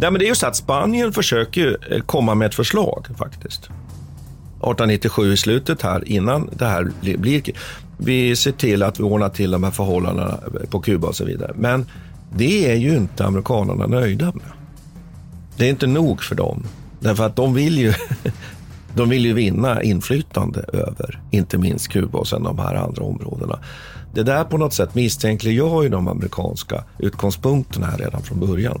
Nej, men det är ju så att Spanien försöker eh, komma med ett förslag faktiskt. 1897 i slutet här, innan det här blir Vi ser till att vi ordnar till de här förhållandena eh, på Kuba och så vidare. Men det är ju inte amerikanerna nöjda med. Det är inte nog för dem. Därför att de vill ju, de vill ju vinna inflytande över, inte minst Kuba och sen de här andra områdena. Det där på något sätt misstänkliggör ju de amerikanska utgångspunkterna här redan från början.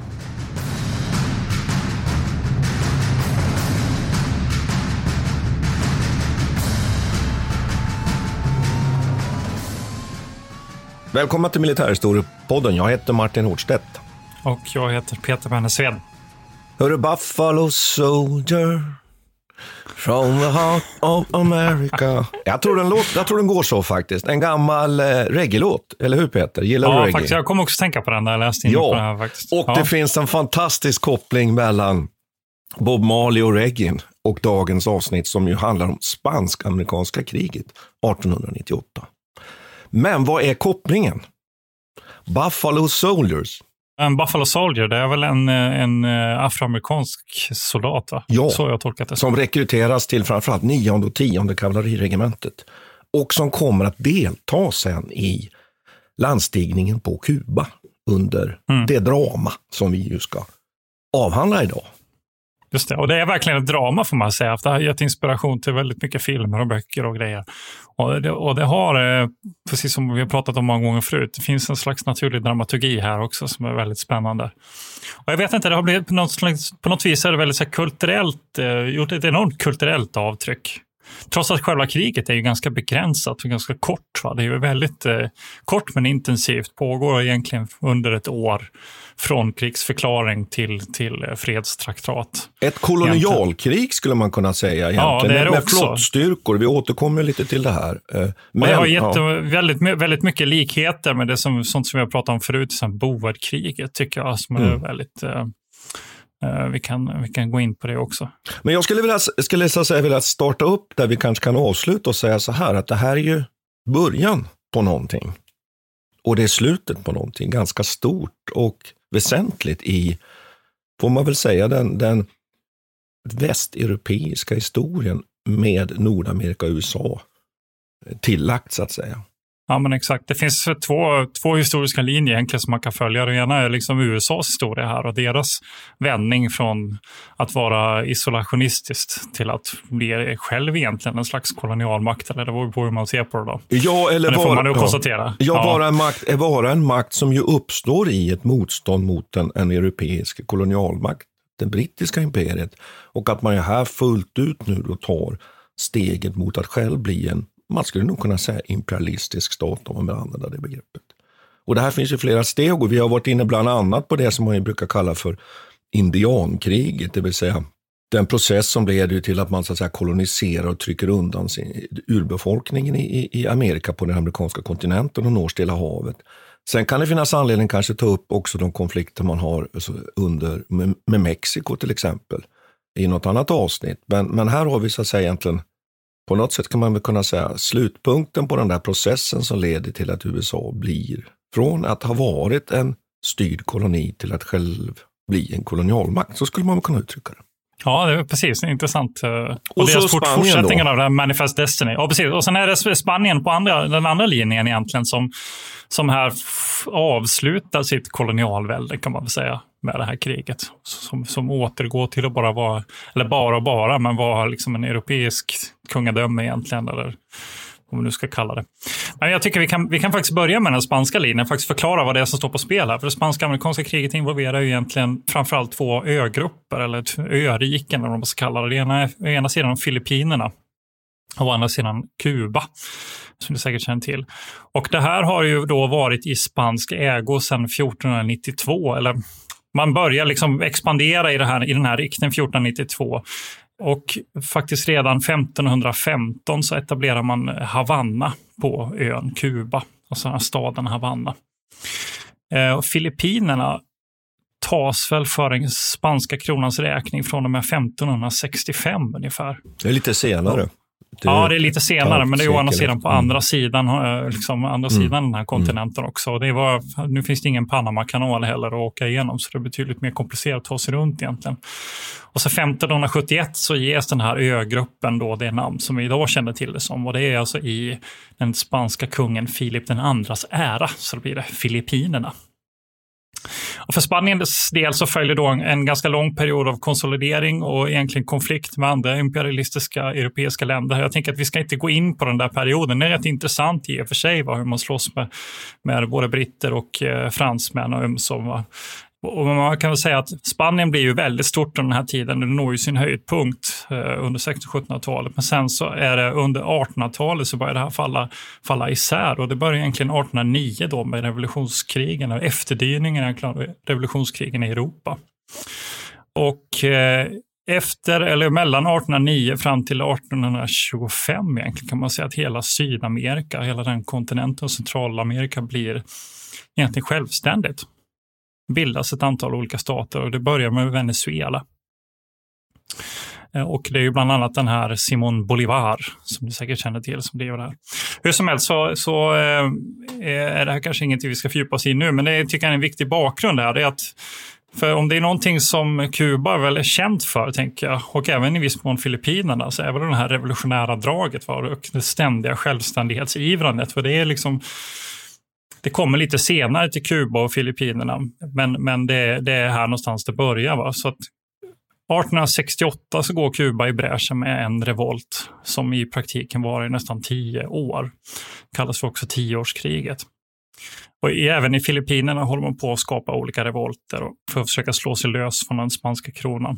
Välkomna till Militärhistoriepodden. Jag heter Martin Hårdstedt. Och jag heter Peter Bennesved. Hörru Buffalo Soldier From the heart of America. Jag tror den, låt, jag tror den går så faktiskt. En gammal eh, reggae-låt, eller hur Peter? Gillar ja, du reggae? Faktiskt, jag kom också tänka på den när jag läste in ja, på den här. Faktiskt. Och ja. det finns en fantastisk koppling mellan Bob Marley och reggae och dagens avsnitt som ju handlar om spansk-amerikanska kriget 1898. Men vad är kopplingen? Buffalo Soldiers. En Buffalo Soldier, det är väl en, en eh, afroamerikansk soldat? Va? Ja, Så jag tolkat det. som rekryteras till framförallt 9 och 10 kavalleriregementet. Och som kommer att delta sen i landstigningen på Kuba under mm. det drama som vi ju ska avhandla idag. Just det, och det är verkligen ett drama får man säga. Det har gett inspiration till väldigt mycket filmer och böcker och grejer. Och det, och det har, eh, precis som vi har pratat om många gånger förut, det finns en slags naturlig dramaturgi här också som är väldigt spännande. Och jag vet inte, det har blivit på något, slags, på något vis är det väldigt så kulturellt, eh, gjort ett enormt kulturellt avtryck. Trots att själva kriget är ju ganska begränsat och ganska kort. Va? Det är ju väldigt eh, kort men intensivt, pågår egentligen under ett år från krigsförklaring till, till eh, fredstraktat. Ett kolonialkrig skulle man kunna säga egentligen, ja, det är det med, med flottstyrkor. Vi återkommer lite till det här. Men, eh, och det har gett ja. väldigt, väldigt mycket likheter med det som, sånt som vi har pratat om förut, som Boerkriget tycker jag, som är mm. väldigt eh, vi kan, vi kan gå in på det också. Men jag skulle vilja, skulle säga, vilja starta upp där vi kanske kan avsluta och säga så här att det här är ju början på någonting. Och det är slutet på någonting ganska stort och väsentligt i, får man väl säga, den, den västeuropeiska historien med Nordamerika och USA eh, tillagt så att säga. Ja, men exakt. Det finns två, två historiska linjer egentligen som man kan följa. Den ena är liksom USAs historia här och deras vändning från att vara isolationistiskt till att bli själv egentligen en slags kolonialmakt. Eller det beror på hur man ser på det då. Ja, eller men det får man nog konstatera. Ja, ja. Vara, en makt, vara en makt som ju uppstår i ett motstånd mot en, en europeisk kolonialmakt, det brittiska imperiet. Och att man ju här fullt ut nu då tar steget mot att själv bli en man skulle nog kunna säga imperialistisk stat om man vill använda det begreppet. Och det här finns ju flera steg och vi har varit inne bland annat på det som man brukar kalla för indiankriget, det vill säga den process som leder till att man så att säga, koloniserar och trycker undan sin, urbefolkningen i, i Amerika på den amerikanska kontinenten och når Stilla havet. Sen kan det finnas anledning kanske ta upp också de konflikter man har alltså, under, med, med Mexiko till exempel i något annat avsnitt. Men, men här har vi så att säga egentligen på något sätt kan man väl kunna säga slutpunkten på den där processen som leder till att USA blir från att ha varit en styrd koloni till att själv bli en kolonialmakt. Så skulle man kunna uttrycka det. Ja, det är precis. Intressant. Och, Och så fort- fortsättningen då? av det här Manifest Destiny. Ja, precis. Och sen är det Spanien på andra, den andra linjen egentligen som, som här avslutar sitt kolonialvälde kan man väl säga med det här kriget. Som, som återgår till att bara vara, eller bara och bara, men vara liksom en europeisk kungadöme egentligen. Eller vad man nu ska kalla det. Men jag tycker vi kan, vi kan faktiskt börja med den spanska linjen, faktiskt förklara vad det är som står på spel här. För det spanska-amerikanska kriget involverar ju egentligen framförallt två ögrupper, eller öriken, eller vad man ska kalla det. Det ena är å ena sidan Filippinerna och å andra sidan Kuba, som du säkert känner till. Och det här har ju då varit i spansk ägo sedan 1492, eller man börjar liksom expandera i, det här, i den här riktningen 1492. Och faktiskt redan 1515 så etablerar man Havanna på ön Kuba, alltså staden Havanna. Eh, och Filippinerna tas väl för den spanska kronans räkning från och med 1565 ungefär. Det är lite senare. Ja, det är lite senare, men det är å andra sidan på andra sidan, eh, liksom, andra Mm. sidan den här kontinenten också. Det var, nu finns det ingen Panamakanal heller att åka igenom, så det är betydligt mer komplicerat att ta sig runt egentligen. Och så 1571 så ges den här ögruppen då det namn som vi idag känner till det som. Och det är alltså i den spanska kungen Filip den andras ära, så då blir det Filippinerna. Och för Spaniens del så följer då en, ganska lång period av konsolidering och egentligen konflikt med andra imperialistiska europeiska länder. Jag tänker att vi ska inte gå in på den där perioden. Det är rätt intressant i och för sig va, hur man slåss med, med både britter och eh, fransmän och ömsom. Och man kan väl säga att Spanien blir ju väldigt stort under den här tiden. Det når ju sin höjdpunkt eh, under 1600-1700-talet. Men sen så är det under 1800-talet så börjar det här falla, falla isär. Och det börjar egentligen 1809 då med revolutionskrigen och efterdyningarna av revolutionskrigen i Europa. Och eh, efter, eller mellan 1809 fram till 1825 egentligen kan man säga att hela Sydamerika, hela den kontinenten och Centralamerika blir egentligen självständigt bildas ett antal olika stater och det börjar med Venezuela. Eh, och det är ju bland annat den här Simon Bolivar, som du säkert känner till, som driver det här. Hur som helst så, så eh, är det här kanske ingenting vi ska fördjupa oss i nu, men det tycker jag är en viktig bakgrund där. Det är att, för om det är någonting som Kuba väl är känt för, tänker jag, och även i viss mån Filippinerna, så är väl det här revolutionära draget var, och det ständiga självständighetsivrandet. För det är liksom det kommer lite senare till Kuba och Filippinerna, men, men det, det är här någonstans det börjar. Va? Så att 1868 så går Kuba i bräschen med en revolt som i praktiken var i nästan tio år. Det Kallas för också tioårskriget. Och även i Filippinerna håller man på att skapa olika revolter för att försöka slå sig lös från den spanska kronan.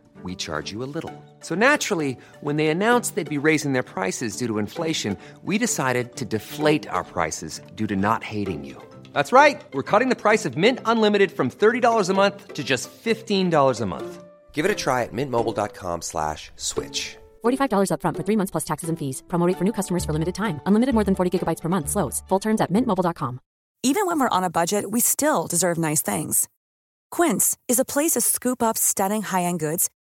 we charge you a little. So naturally, when they announced they'd be raising their prices due to inflation, we decided to deflate our prices due to not hating you. That's right. We're cutting the price of Mint Unlimited from $30 a month to just $15 a month. Give it a try at mintmobile.com slash switch. $45 upfront for three months plus taxes and fees. Promo rate for new customers for limited time. Unlimited more than 40 gigabytes per month. Slows. Full terms at mintmobile.com. Even when we're on a budget, we still deserve nice things. Quince is a place to scoop up stunning high-end goods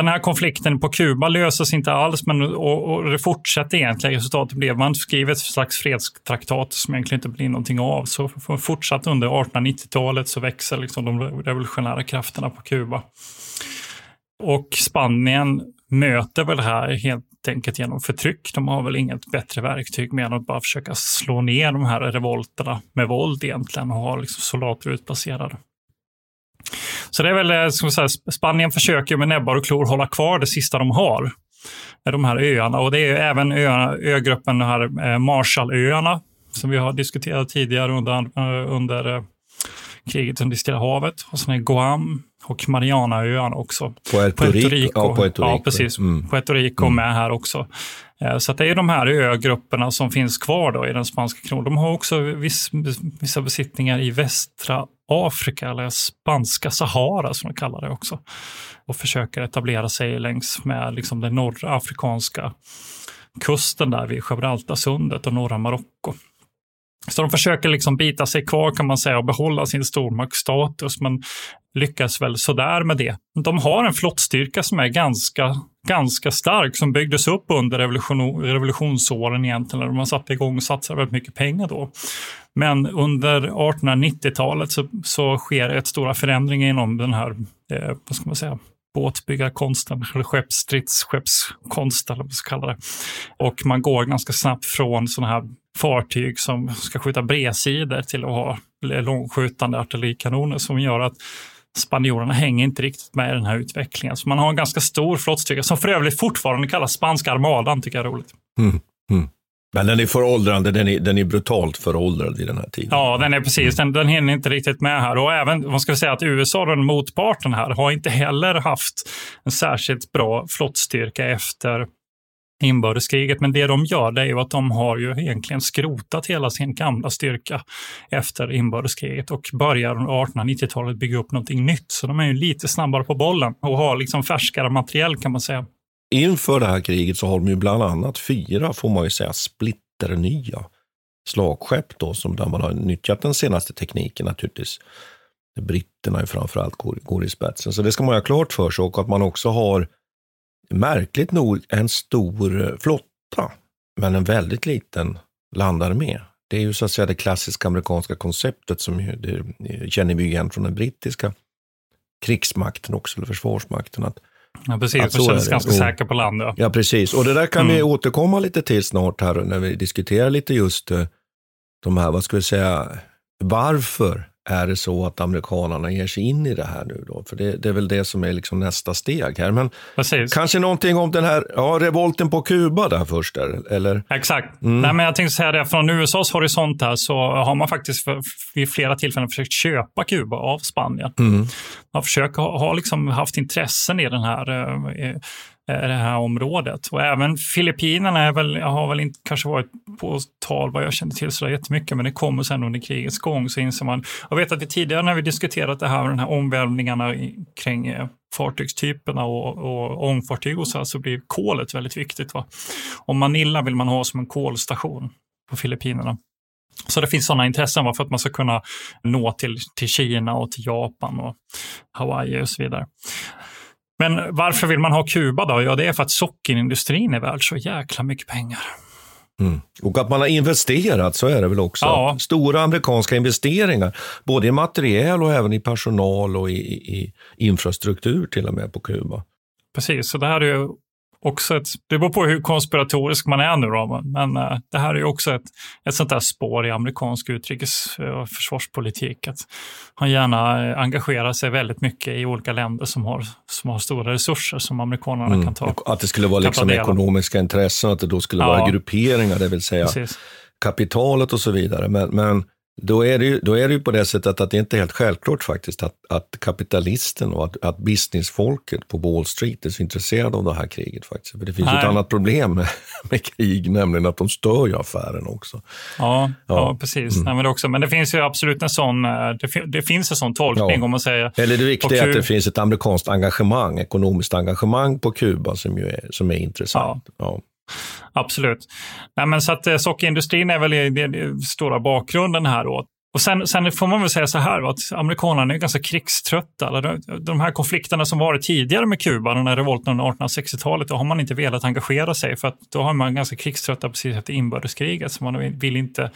Den här konflikten på Kuba löses inte alls, men och, och det fortsätter egentligen. Resultatet blev man skriver ett slags fredstraktat som egentligen inte blir någonting av. Så fortsatt under 1890-talet så växer liksom de revolutionära krafterna på Kuba. Och Spanien möter väl det här helt enkelt genom förtryck. De har väl inget bättre verktyg mer än att bara försöka slå ner de här revolterna med våld egentligen och ha liksom soldater utplacerade. Så det är väl, ska vi säga, Spanien försöker med näbbar och klor hålla kvar det sista de har. Eh, de här öarna. Och det är ju även öarna, ögruppen, de här eh, Marshallöarna, som vi har diskuterat tidigare under, eh, under kriget under Stilla havet. Och sen är Guam och Marianaöarna också. Puerto, Puerto Rico. Ja, Puerto Rico. Ja, precis. Mm. Puerto Rico mm. med här också. Eh, så det är de här ögrupperna som finns kvar då i den spanska kronan. De har också viss, vissa besittningar i västra Afrika, eller spanska Sahara som de kallar det också. Och försöker etablera sig längs med liksom den nordafrikanska kusten där vid Gibraltarsundet och norra Marocko. Så de försöker liksom bita sig kvar kan man säga och behålla sin stormaktsstatus, men lyckas väl sådär med det. De har en flottstyrka som är ganska, ganska stark, som byggdes upp under revolution, revolutionsåren egentligen, när man satte igång och satsade väldigt mycket pengar då. Men under 1890-talet så, så sker ett stora förändringar inom den här, eh, vad ska man säga, båtbyggarkonsten, eller skeppsstridsskeppskonst eller vad man ska kalla det. Och man går ganska snabbt från sådana här fartyg som ska skjuta bredsidor till att ha långskjutande artillerikanoner som gör att spanjorerna hänger inte riktigt med i den här utvecklingen. Så man har en ganska stor flottstyrka som för övrigt fortfarande kallas spanska armadan, tycker jag är roligt. Mm, mm. Men den är föråldrande, den är, den är brutalt föråldrad i den här tiden. Ja, den är precis, den, den hinner inte riktigt med här. Och även, vad ska vi säga, att USA, den motparten här, har inte heller haft en särskilt bra flottstyrka efter inbördeskriget. Men det de gör det är ju att de har ju egentligen skrotat hela sin gamla styrka efter inbördeskriget och börjar under 1890-talet bygga upp någonting nytt. Så de är ju lite snabbare på bollen och har liksom färskare materiell kan man säga. Inför det här kriget så har de ju bland annat fyra, får man ju säga, splitternya slagskepp då, som där man har nyttjat den senaste tekniken naturligtvis. Britterna ju framförallt går, går i spetsen. Så det ska man ha klart för sig och att man också har märkligt nog en stor flotta, men en väldigt liten landarmé. Det är ju så att säga det klassiska amerikanska konceptet som ju, det känner vi igen från den brittiska krigsmakten också, eller försvarsmakten. Att, ja, precis. Att man sig ganska säker på land. Ja. ja, precis. Och det där kan mm. vi återkomma lite till snart här när vi diskuterar lite just eh, de här, vad ska vi säga, varför är det så att amerikanerna ger sig in i det här nu då? För det, det är väl det som är liksom nästa steg här. Men kanske någonting om den här ja, revolten på Kuba där först, eller? Exakt. Mm. Nej, men jag tänkte säga det, från USAs horisont här så har man faktiskt för, vid flera tillfällen försökt köpa Kuba av Spanien. Mm. Man har försökt ha, ha liksom haft intressen i den här Eh, Eh, det här området. Och även Filippinerna är väl, har väl inte kanske varit på tal vad jag känner till så jättemycket, men det kommer sen under krigets gång så inser man. Jag vet att vi tidigare när vi diskuterat det här, med de här omvälvningarna kring eh, fartygstyperna och, och ångfartyg och så, här, så blir kolet väldigt viktigt. Va? Och Manila vill man ha som en kolstation på Filippinerna. Så det finns sådana intressen va, för att man ska kunna nå till, till Kina och till Japan och Hawaii och så vidare. Men varför vill man ha Kuba då? Ja, det är för att sockerindustrin är värd så jäkla mycket pengar. Mm. Och att man har investerat, så är det väl också. Ja. Stora amerikanska investeringar, både i materiel och även i personal och i, i infrastruktur till och med på Kuba. Precis, så det här är ju också ett, det beror på hur konspiratorisk man är nu då, men uh, det här är ju också ett, ett sånt där spår i amerikansk utrikes och försvarspolitik. Att han gärna eh, engagerar sig väldigt mycket i olika länder som har, som har stora resurser som amerikanerna mm. kan ta. Att det skulle vara liksom ekonomiska intressen, att det då skulle ja. vara grupperingar, det vill säga Precis. kapitalet och så vidare. Men, men då är, det ju, då är det ju på det sättet att det inte är helt självklart faktiskt att, att kapitalisten och att, att businessfolket på Wall Street är så intresserade av det här kriget. faktiskt. För det finns Nej. ett annat problem med, med, krig, nämligen att de stör ju affären också. Ja, ja. ja precis. Mm. Nej, men, det också, men det finns ju absolut en sån, eh, det, det finns en sån tolkning ja. om man säger. Eller det viktiga är att det finns ett amerikanskt engagemang, ekonomiskt engagemang på Kuba som, ju är, som är intressant. Ja. Absolut. Nej, men så att, eh, sockerindustrin är väl den stora bakgrunden här. Då. Och sen, sen, får man väl säga så här, att amerikanerna är ganska krigströtta. De här konflikterna som varit tidigare med Kuba, den här revolten under 1860-talet, då har man inte velat engagera sig för att då har man ganska krigströtta precis efter inbördeskriget, så man vill inte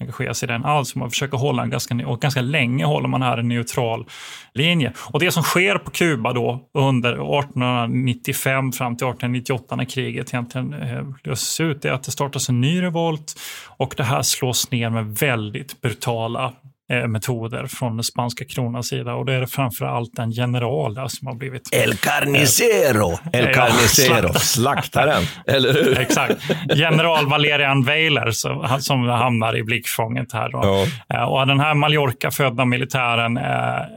engagera sig i den alls. Man försöker hålla en ganska, och ganska länge håller man här en neutral linje. Och det som sker på Kuba då under 1895 fram till 1898 när kriget egentligen eh, löses ut, är att det startas en ny revolt och det här slås ner med väldigt brutala eh, metoder från den spanska kronans sida. Och det är framför allt en general som har blivit... El carnicero! El carnicero, slakt- slaktaren. Eller hur? Exakt. General Valerian Weiler som, hamnar i blickfånget här. Då. Ja. Eh, Och den här Mallorca-födda militären, eh,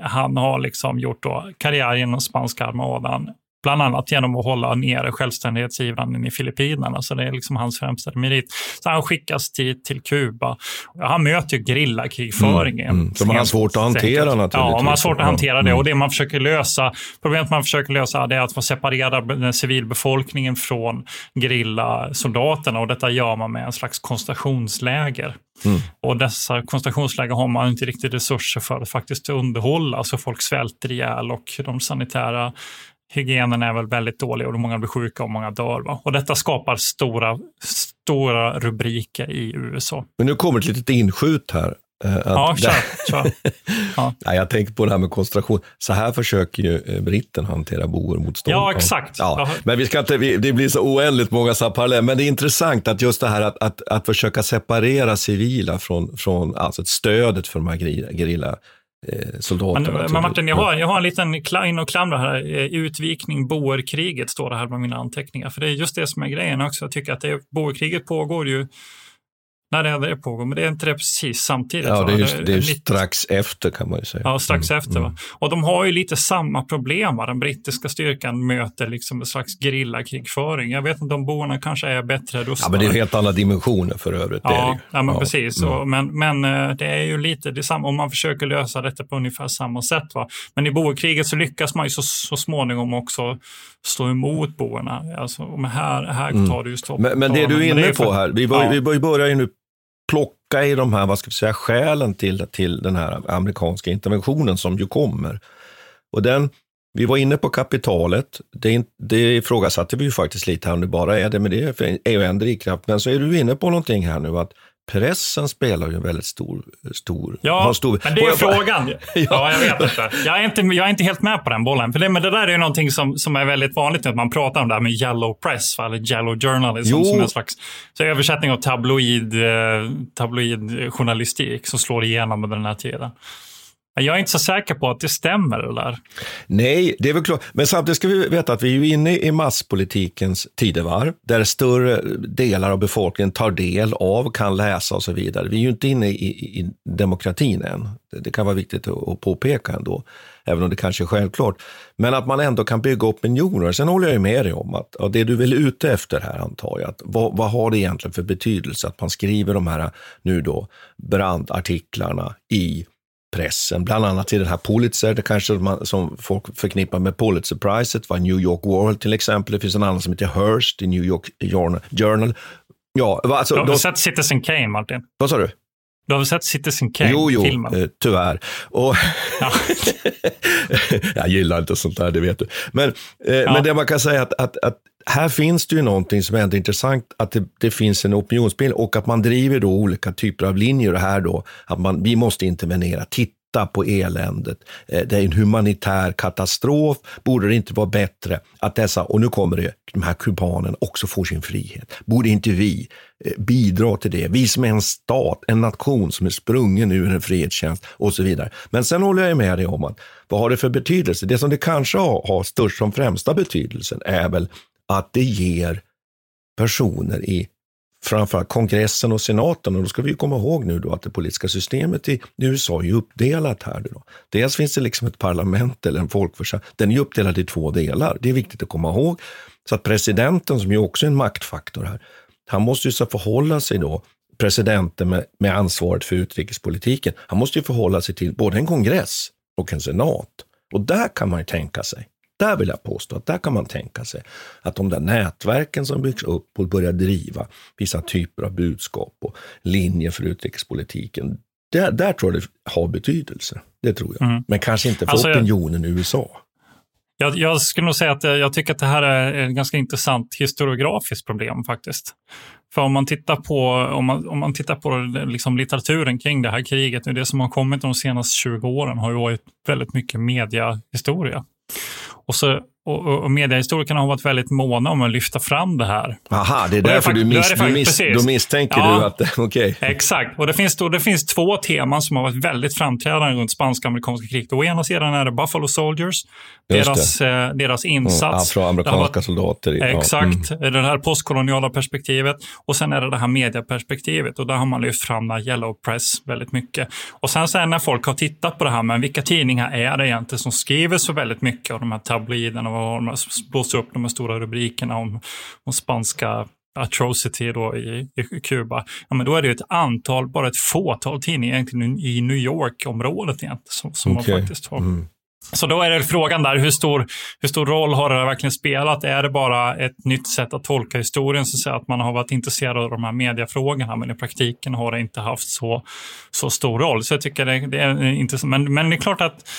han har liksom gjort karriär inom spanska armadan. Bland annat genom att hålla nere självständighetsivranden i Filippinerna. Så det är liksom hans främsta merit. Så han skickas till, till Kuba. Han möter ju gerillakrigföringen. Mm, mm. Som han har svårt att hantera naturligtvis. Ja, man har svårt att hantera det. Och det man försöker lösa, problemet man försöker lösa är att man separerar den civilbefolkningen från gerillasoldaterna. Och detta gör man med en slags koncentrationsläger. Mm. Och dessa koncentrationsläger har man inte riktigt resurser för att faktiskt underhålla, så folk svälter ihjäl och de sanitära hygienen är väl väldigt dålig och många blir sjuka och många dör. Va? Och detta skapar stora, stora rubriker i USA. Men nu kommer ett litet inskjut här. eh, att Ja, kör. kör. Nej, jag tänker på det här med koncentration. Så här försöker ju eh, britten hantera boermotstånd. Ja, exakt. Ja. Ja. Men vi ska inte, det blir så oändligt många så paralleller. Men det är intressant att just det här att, att, att försöka separera civila från, från alltså stödet för de här gerilla, eh, soldaterna. Men, men Martin, jag har, jag har en liten kla- in och klamra här. Eh, Utvikning, boerkriget står det här med mina anteckningar. För det är just det som är grejen också. Jag tycker att det, boerkriget pågår ju när det är det men det är inte det precis samtidigt. Ja, det är, just, det är lite- strax efter kan man ju säga. Ja, strax Mm, efter. mm. Va? Och de har ju lite samma problem. Va? Den brittiska styrkan möter liksom en slags gerillakrigföring. Jag vet inte om boerna kanske är bättre Ja, rustade. men det är helt andra dimensioner för övrigt. Ja, ja, men Ja, precis. mm. Men, men eh, det är ju lite detsamma om man försöker lösa detta på ungefär samma sätt. Va? Men i boerkriget så lyckas man ju så, så småningom också stå emot boerna. Alltså, men här, här Mm. tar det ju stopp. Men, men det du är inne på här, vi, bör, Ja. vi bör- börjar ju nu plocka i de här, vad ska vi säga, skälen till, till den här amerikanska interventionen som ju kommer. Och den, vi var inne på kapitalet, det, det ifrågasatte vi ju faktiskt lite här om det bara är det, men det är ju en drivkraft. Men så är du inne på någonting här nu, att pressen spelar ju en väldigt stor... stor Ja, stor, men det är frågan. ja. jag vet inte. Jag är inte. Jag är inte helt med på den bollen. För det, men det där är ju någonting som, som är väldigt vanligt att man pratar om det här med yellow press, eller yellow journalism, Jo. som en slags så översättning av tabloid, eh, tabloid journalistik som slår igenom under den här tiden. Jag är inte så säker på att det stämmer det där. Nej, det är väl klart. Men samtidigt ska vi veta att vi är inne i masspolitikens tidevarv, där större delar av befolkningen tar del av, kan läsa och så vidare. Vi är ju inte inne i, i, demokratin än. Det, kan vara viktigt att, påpeka ändå, även om det kanske är självklart. Men att man ändå kan bygga opinioner. Sen håller jag med dig om att ja, det du är ute efter här, antar jag, att vad, vad har det egentligen för betydelse att man skriver de här nu då brandartiklarna i pressen, bland annat i den här Pulitzer, det kanske man, som folk förknippar med Pulitzerpriset, var New York World till exempel. Det finns en annan som heter Hearst i New York Journal. Ja, alltså, de, väl sett Citizen Kane, Martin? vad sa du? Du har väl sett Citizen Jo, jo, Kane-filmen? eh, tyvärr. Och Ja. jag gillar inte sånt där, det vet du. Men, eh, men det man kan säga att, att, att här finns det ju någonting som är ändå intressant, att det, det finns en opinionsbild och att man driver då olika typer av linjer. Här då, att man, vi måste intervenera, titta på eländet. Eh, det är en humanitär katastrof. Borde det inte vara bättre att dessa, och nu kommer det, de här kubanerna också får sin frihet? Borde inte vi eh, bidra till det? Vi som är en stat, en nation som är sprungen ur en frihetstjänst och så vidare. Men sen håller jag med dig om att vad har det för betydelse? Det som det kanske har, har störst som främsta betydelsen är väl att det ger personer i framförallt kongressen och senaten, och då ska vi ju komma ihåg nu då att det politiska systemet i USA är ju uppdelat här. Då. Dels finns det liksom ett parlament eller en folkförsamling, den är ju uppdelad i två delar. Det är viktigt att komma ihåg. Så att presidenten, som ju också är en maktfaktor här, han måste ju så förhålla sig då, presidenten med, med ansvaret för utrikespolitiken, han måste ju förhålla sig till både en kongress och en senat. Och där kan man ju tänka sig där vill jag påstå att där kan man tänka sig att de där nätverken som byggs upp och börjar driva vissa typer av budskap och linjer för utrikespolitiken, där, där tror jag det har betydelse. Det tror jag. Mm. Men kanske inte för Alltså, jag- opinionen i USA. Jag, jag skulle nog säga att jag tycker att det här är ett ganska intressant historiografiskt problem faktiskt. För om man tittar på, om man, om man tittar på liksom litteraturen kring det här kriget, det som har kommit de senaste 20 åren har ju varit väldigt mycket mediahistoria. Och så och, och, och mediehistorikerna har varit väldigt måna om att lyfta fram det här. Aha, det är Och det är därför du, mis, är mis, misstänker Ja. du att... Okej. Exakt. Och det finns, då, det finns två teman som har varit väldigt framträdande runt spanska-amerikanska kriget. Å ena sidan är det Buffalo Soldiers, Just deras, eh, deras Mm, insats. Har Afroamerikanska soldater. ja, mm. Exakt, det här postkoloniala perspektivet och sen är det det här medieperspektivet och där har man lyft fram den yellow press väldigt mycket. Och sen, sen när folk har tittat på det här, men vilka tidningar är det egentligen som skriver så väldigt mycket av de här tabloiderna här blåser upp de här stora rubrikerna om, om spanska atrocity då i, i Kuba. Ja, men då är det ett antal, bara ett fåtal tidningar egentligen i New York-området som, som Okej. man faktiskt har. Mm. Så då är det frågan där, hur stor, hur stor roll har det verkligen spelat? Är det bara ett nytt sätt att tolka historien, så att, säga, att man har varit intresserad av de här mediefrågorna, men i praktiken har det inte haft så, så stor roll. Så jag tycker det, det är intressant. Men, men det är klart att,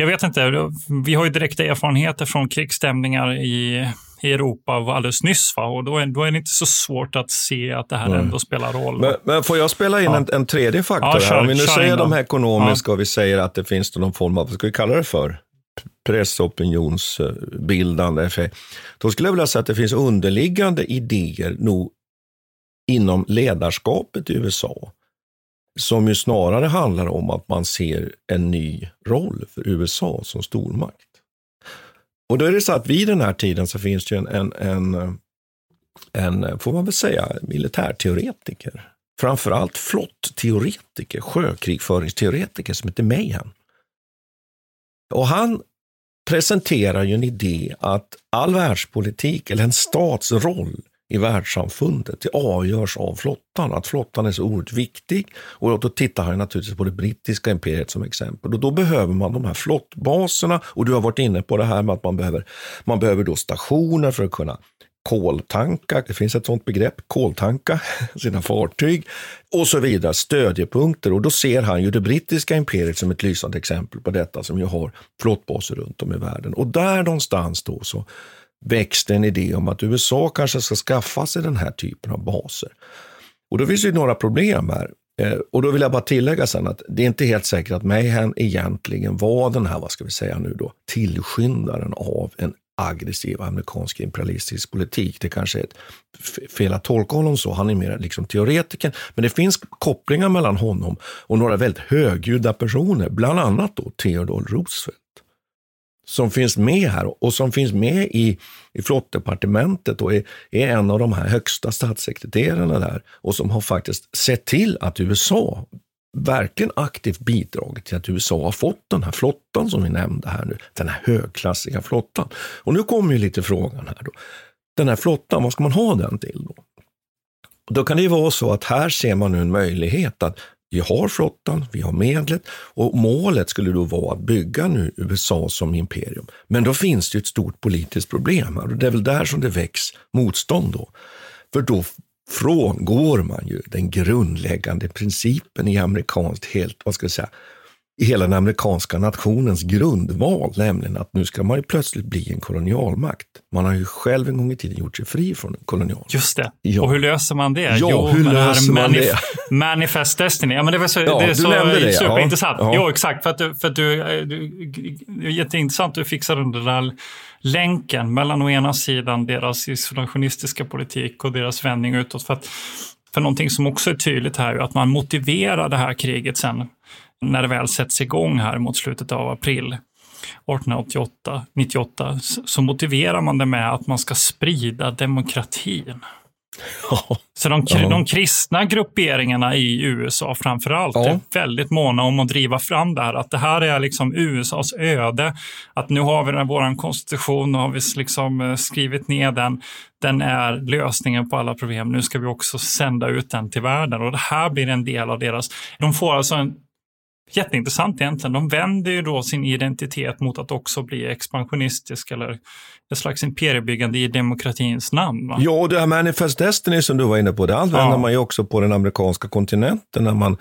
jag vet inte, vi har ju direkta erfarenheter från krigsstämningar i, i Europa alldeles nyss, va? och då är, då är det inte så svårt att se att det här Nej. ändå spelar roll. Men, men får jag spela in Ja. en, en tredje faktor Ja, kör- här? Om vi nu säger de här ekonomiska och vi säger att det finns någon form av, vad ska vi kalla det för? Pressopinionsbildande effekt. Då skulle jag vilja säga att det finns underliggande idéer nog inom ledarskapet i USA som ju snarare handlar om att man ser en ny roll för USA som stormakt. Och då är det så att vid den här tiden så finns det ju en, en, en, en får man väl säga, militärteoretiker. Framförallt flottteoretiker, sjökrigföringsteoretiker som heter Mayhem. Och han presenterar ju en idé att all världspolitik, eller en stats roll i världssamfundet, det avgörs av flottan. Att flottan är så oerhört viktig. Och då tittar han naturligtvis på det brittiska imperiet som exempel. Och då behöver man de här flottbaserna. Och du har varit inne på det här med att man behöver, man behöver då stationer för att kunna koltanka, det finns ett sånt begrepp, koltanka sina fartyg och så vidare, stödjepunkter. Och då ser han ju det brittiska imperiet som ett lysande exempel på detta som ju har flottbaser runt om i världen. Och där någonstans då så växte en idé om att USA kanske ska skaffa sig den här typen av baser. Och då finns det ju några problem här. Eh, och då vill jag bara tillägga sen att det är inte helt säkert att Mayhem egentligen var den här, vad ska vi säga nu då, tillskyndaren av en aggressiv amerikansk imperialistisk politik. Det kanske är ett fel att tolka honom så. Han är mer liksom teoretiker. Men det finns kopplingar mellan honom och några väldigt högljudda personer, bland annat då Theodore Roosevelt som finns med här och som finns med i, i flottdepartementet och är, är en av de här högsta statssekreterarna där och som har faktiskt sett till att USA verkligen aktivt bidragit till att USA har fått den här flottan som vi nämnde här nu, den här högklassiga flottan. Och nu kommer ju lite frågan här då. Den här flottan, vad ska man ha den till då? Då kan det ju vara så att här ser man nu en möjlighet att vi har flottan, vi har medlet och målet skulle då vara att bygga nu USA som imperium. Men då finns det ett stort politiskt problem här och det är väl där som det väcks motstånd då. För då frångår man ju den grundläggande principen i amerikanskt, helt, vad ska jag säga, i hela den amerikanska nationens grundval, nämligen att nu ska man ju plötsligt bli en kolonialmakt. Man har ju själv en gång i tiden gjort sig fri från en kolonial. Just det. Ja. Och hur löser man det? Ja, hur det här löser man det? Manifest Destiny. Ja, men det, var så, Ja, det är så det, superintressant. Ja. Jo, exakt. För att du, för att du, eh, du, jätteintressant att du fixade den där länken mellan å ena sidan deras isolationistiska politik och deras vändning utåt. För, att, för någonting som också är tydligt här är att man motiverar det här kriget sen när det väl sätts igång här mot slutet av april 1888, 98, så- motiverar man det med att man ska sprida demokratin. Så de, Ja. de kristna grupperingarna i USA framför allt Ja. är väldigt måna om att driva fram det här. Att det här är liksom USAs öde. Att nu har vi den vår konstitution, nu har vi liksom eh, skrivit ner den. Den är lösningen på alla problem. Nu ska vi också sända ut den till världen. Och det här blir en del av deras... De får alltså en Jätteintressant egentligen. De vänder ju då sin identitet mot att också bli expansionistisk eller ett slags imperiebyggande i demokratins namn. Va? Ja, och det här Manifest Destiny som du var inne på, det använder Ja. man ju också på den amerikanska kontinenten när man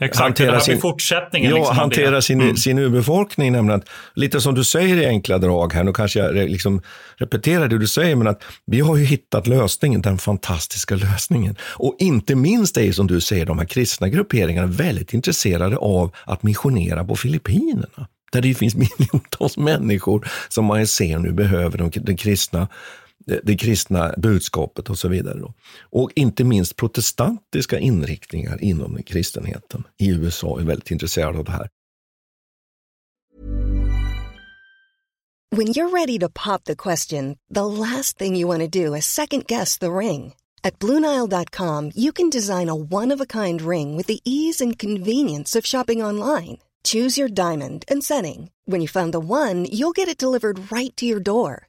Exakt, här blir fortsättningen. Ja, liksom hantera sin, Mm. sin urbefolkning. Nämligen att, lite som du säger i enkla drag här, nu kanske jag liksom repeterar det du säger, men att vi har ju hittat lösningen, den fantastiska lösningen. Och inte minst är ju som du säger, de här kristna grupperingarna väldigt intresserade av att missionera på Filippinerna. där det finns miljontals människor som man ser nu behöver de, den kristna det kristna budskapet och så vidare. Då. Och inte minst protestantiska inriktningar inom kristenheten i USA är väldigt intresserade av det här. When you're ready to pop the question, the last thing you want to do is second guess the ring. At BlueNile.com you can design a one-of-a-kind ring with the ease and convenience of shopping online. Choose your diamond and setting. When you find the one, you'll get it delivered right to your door.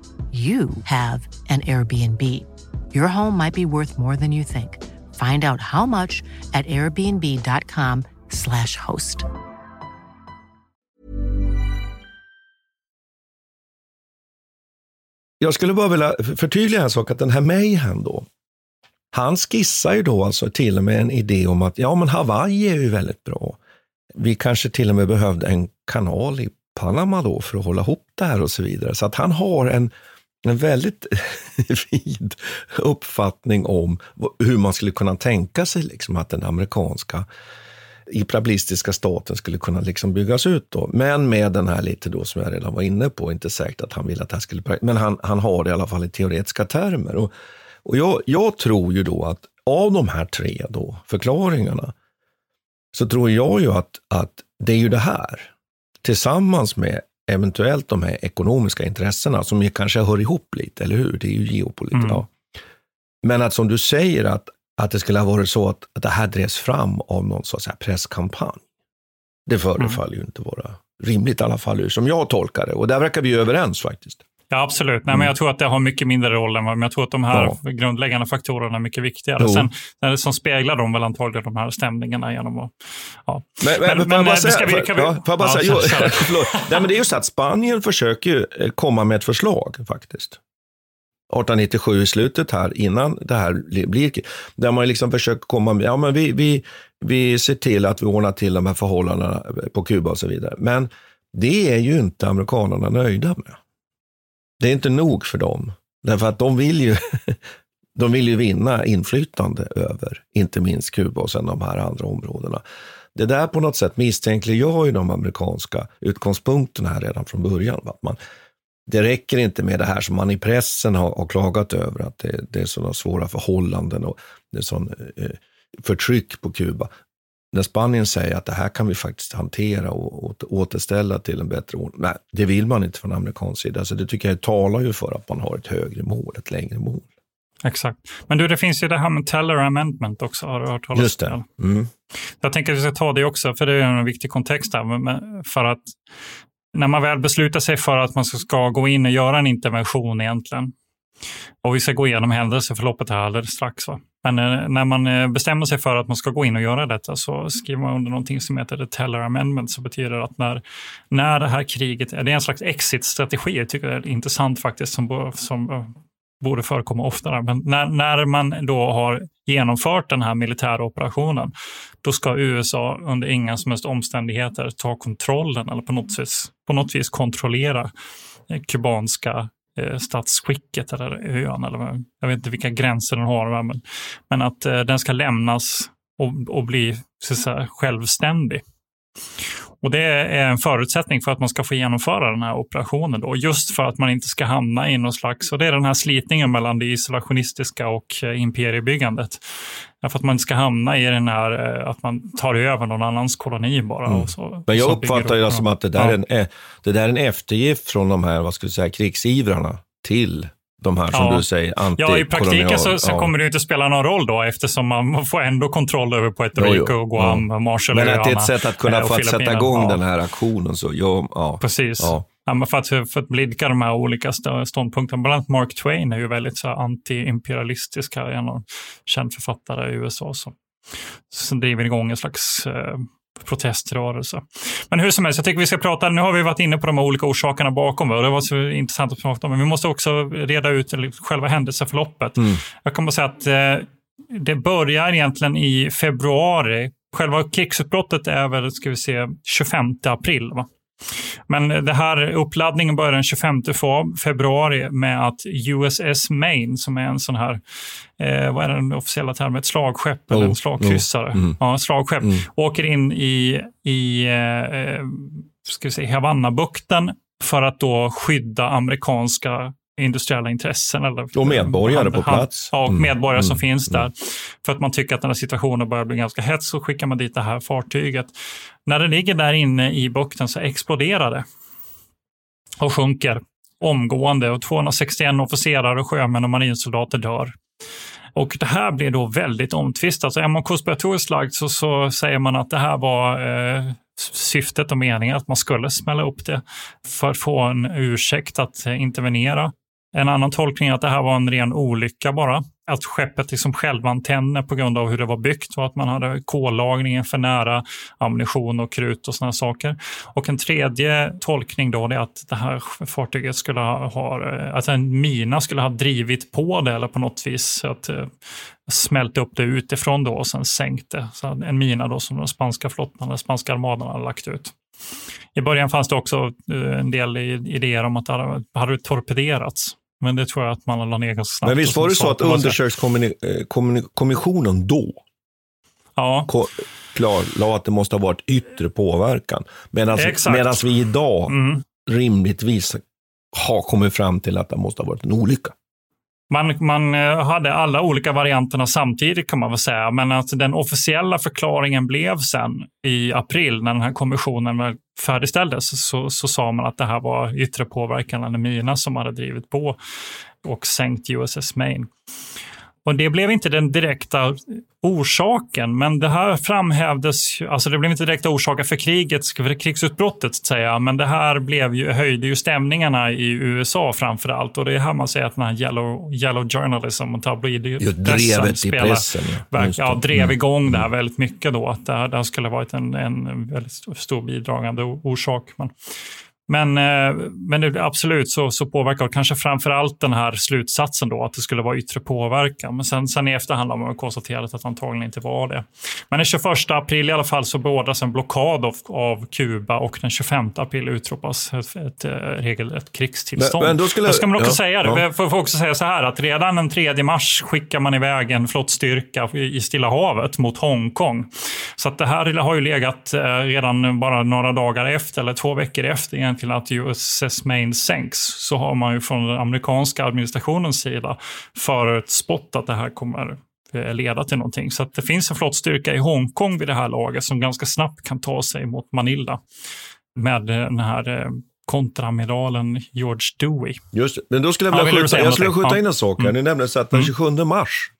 you have an Airbnb. Your home might be worth more than you think. Find out how much at airbnb.com slash host. Jag skulle bara vilja förtydliga en sak, att den här Mayhem då, han skissar ju då alltså till och med en idé om att ja, men Hawaii är ju väldigt bra. Vi kanske till och med behövde en kanal i Panama då för att hålla ihop det här och så vidare. Så att han har en, en väldigt vid uppfattning om hur man skulle kunna tänka sig liksom att den amerikanska imperialistiska staten skulle kunna liksom byggas ut. Då. Men med den här lite då som jag redan var inne på, inte säkert att han vill att det här skulle... Men han, han har det i alla fall i teoretiska termer. Och, och jag, jag tror ju då att av de här tre då, förklaringarna så tror jag ju att, att det är ju det här, tillsammans med eventuellt de här ekonomiska intressena som kanske hör ihop lite, eller hur? Det är ju geopolitik. Mm. Ja. Men att som du säger att, att det skulle ha varit så att, att det här drevs fram av någon sorts presskampanj. Det förefaller mm. ju inte vara rimligt i alla fall, som jag tolkar det. Och där verkar vi överens faktiskt. Ja, absolut. Nej, men jag tror att det har mycket mindre roll än vad, men jag tror att de här ja. grundläggande faktorerna är mycket viktigare. Jo. Sen, det som speglar de väl antagligen de här stämningarna genom att... Ja. Men, men, men, men bara säga, vi, kan vi, ja, bara ja, säga, jo, Nej, men det är ju så att Spanien försöker eh, komma med ett förslag faktiskt. 1897 i slutet här, innan det här blir, där man liksom försöker komma med, ja men vi, vi, vi ser till att vi ordnar till de här förhållandena på Kuba och så vidare. Men det är ju inte amerikanerna nöjda med. Det är inte nog för dem. Därför att de vill ju, de vill ju vinna inflytande över, inte minst Kuba och sen de här andra områdena. Det där på något sätt misstänkliggör ju de amerikanska utgångspunkterna här redan från början. Att man, det räcker inte med det här som man i pressen har, har klagat över, att det, det är sådana svåra förhållanden och det är sån eh, förtryck på Kuba när Spanien säger att det här kan vi faktiskt hantera och återställa till en bättre ordning. Nej, det vill man inte från amerikansk sida. Så det tycker jag talar ju för att man har ett högre mål, ett längre mål. Exakt. Men du, det finns ju det här med Teller Amendment också. Har du hört talas om Just det. Mm. Jag tänker att vi ska ta det också, för det är en viktig kontext där. För att när man väl beslutar sig för att man ska gå in och göra en intervention egentligen, och vi ska gå igenom händelseförloppet här alldeles strax. Va? Men eh, när man eh, bestämmer sig för att man ska gå in och göra detta så skriver man under någonting som heter the Teller Amendment som betyder att när, när det här kriget, eh, det är en slags exit-strategi, jag tycker det är intressant faktiskt, som, som borde förekomma oftare. Men när, när man då har genomfört den här militära operationen, då ska USA under inga som helst omständigheter ta kontrollen eller på något vis, på något vis kontrollera kubanska eh, statsskicket eller ön. Eller, jag vet inte vilka gränser den har, men, men att eh, den ska lämnas och, och bli så säga, självständig. Och Det är en förutsättning för att man ska få genomföra den här operationen. Då, just för att man inte ska hamna i någon slags... Och det är den här slitningen mellan det isolationistiska och eh, imperiebyggandet. För att man inte ska hamna i den här eh, att man tar över någon annans koloni bara. Mm. Så, Men jag uppfattar det som att det där, ja. är en, det där är en eftergift från de här vad ska säga, krigsivrarna till de här som ja. du säger, Ja, i praktiken så, så ja. kommer det inte spela någon roll då eftersom man får ändå kontroll över Puerto Rico, och Guam, ja. Marshallöarna. Men att det är ett sätt att kunna få att sätta igång den här aktionen. Så, ja. Precis. Ja. För, att, för att blidka de här olika ståndpunkterna. Bland annat Mark Twain är ju väldigt så anti-imperialistisk, en känd författare i USA som, som driver igång en slags eh, proteströrelse. Men hur som helst, jag tycker vi ska prata, nu har vi varit inne på de olika orsakerna bakom och det var så intressant att prata om, men vi måste också reda ut själva händelseförloppet. Mm. Jag kommer att säga att eh, det börjar egentligen i februari. Själva krigsutbrottet är väl, ska vi se, 25 april. Va? Men det här uppladdningen börjar den 25 februari med att USS Maine, som är en sån här, eh, vad är den officiella termen, ett slagskepp oh, eller en slagkryssare, oh, mm. ja, slagskepp, mm. åker in i, i eh, ska vi säga, Havannabukten för att då skydda amerikanska industriella intressen. Eller, och medborgare hand, på plats. Ja, och mm. medborgare mm. som finns där. Mm. För att man tycker att den här situationen börjar bli ganska hets så skickar man dit det här fartyget. När det ligger där inne i bukten så exploderar det och sjunker omgående och 261 officerare, sjömän och marinsoldater dör. Och det här blir då väldigt omtvistat. Så är man konspiratoriskt lagd så, så säger man att det här var eh, syftet och meningen att man skulle smälla upp det för att få en ursäkt att intervenera. En annan tolkning är att det här var en ren olycka bara. Att skeppet liksom självantänder på grund av hur det var byggt och att man hade kollagringen för nära ammunition och krut och sådana saker. Och en tredje tolkning då är att det här fartyget skulle ha, att en mina skulle ha drivit på det eller på något vis att eh, smält upp det utifrån då och sen sänkt det. Så en mina då som den spanska flottan, den spanska armadan hade lagt ut. I början fanns det också eh, en del idéer om att det hade torpederats. Men det tror jag att man la ner ganska snabbt. Men visst var det så att undersökskommissionen eh, då ja. klarlade att det måste ha varit yttre påverkan. Medan vi idag mm. rimligtvis har kommit fram till att det måste ha varit en olycka. Man, man eh, hade alla olika varianterna samtidigt kan man väl säga, men att den officiella förklaringen blev sen i april när den här kommissionen färdigställdes så, så sa man att det här var yttre påverkan av mina som hade drivit på och sänkt USS Maine. Och det blev inte den direkta orsaken, men det här framhävdes, alltså det blev inte direkta orsaker för kriget, för krigsutbrottet, säga, men det här blev ju, höjde ju stämningarna i USA framför allt. Och det är här man säger att den här yellow, yellow journalism och tabloidpressen spelar, pressen, ja. ja, drev mm. igång det här väldigt mycket då, att det här, det här skulle varit en, en väldigt stor bidragande orsak. Men, men, eh, men det, absolut så, så påverkar det kanske framför allt den här slutsatsen då att det skulle vara yttre påverkan. Men sen, sen i efterhand har man konstaterat att det antagligen inte var det. Men den 21 april i alla fall så beordras en blockad av, av Kuba och den 25 april utropas ett, ett, ett regelrätt krigstillstånd. Men, men då, skulle, då ska man också ja, säga det. Ja. Får också säga så här att redan den 3 mars skickar man iväg en flottstyrka i Stilla havet mot Hongkong. Så att det här har ju legat eh, redan bara några dagar efter eller två veckor efter egentligen till att USS Maine sänks så har man ju från den amerikanska administrationens sida förutspått att det här kommer eh, leda till någonting. Så det finns en flottstyrka i Hongkong vid det här laget som ganska snabbt kan ta sig mot Manila med den här eh, kontramiralen George Dewey. Just. Men då skulle jag vilja ja, skjuta, jag skulle skjuta in en sak här. Mm. Ni nämnde så att den 27 mm. mars,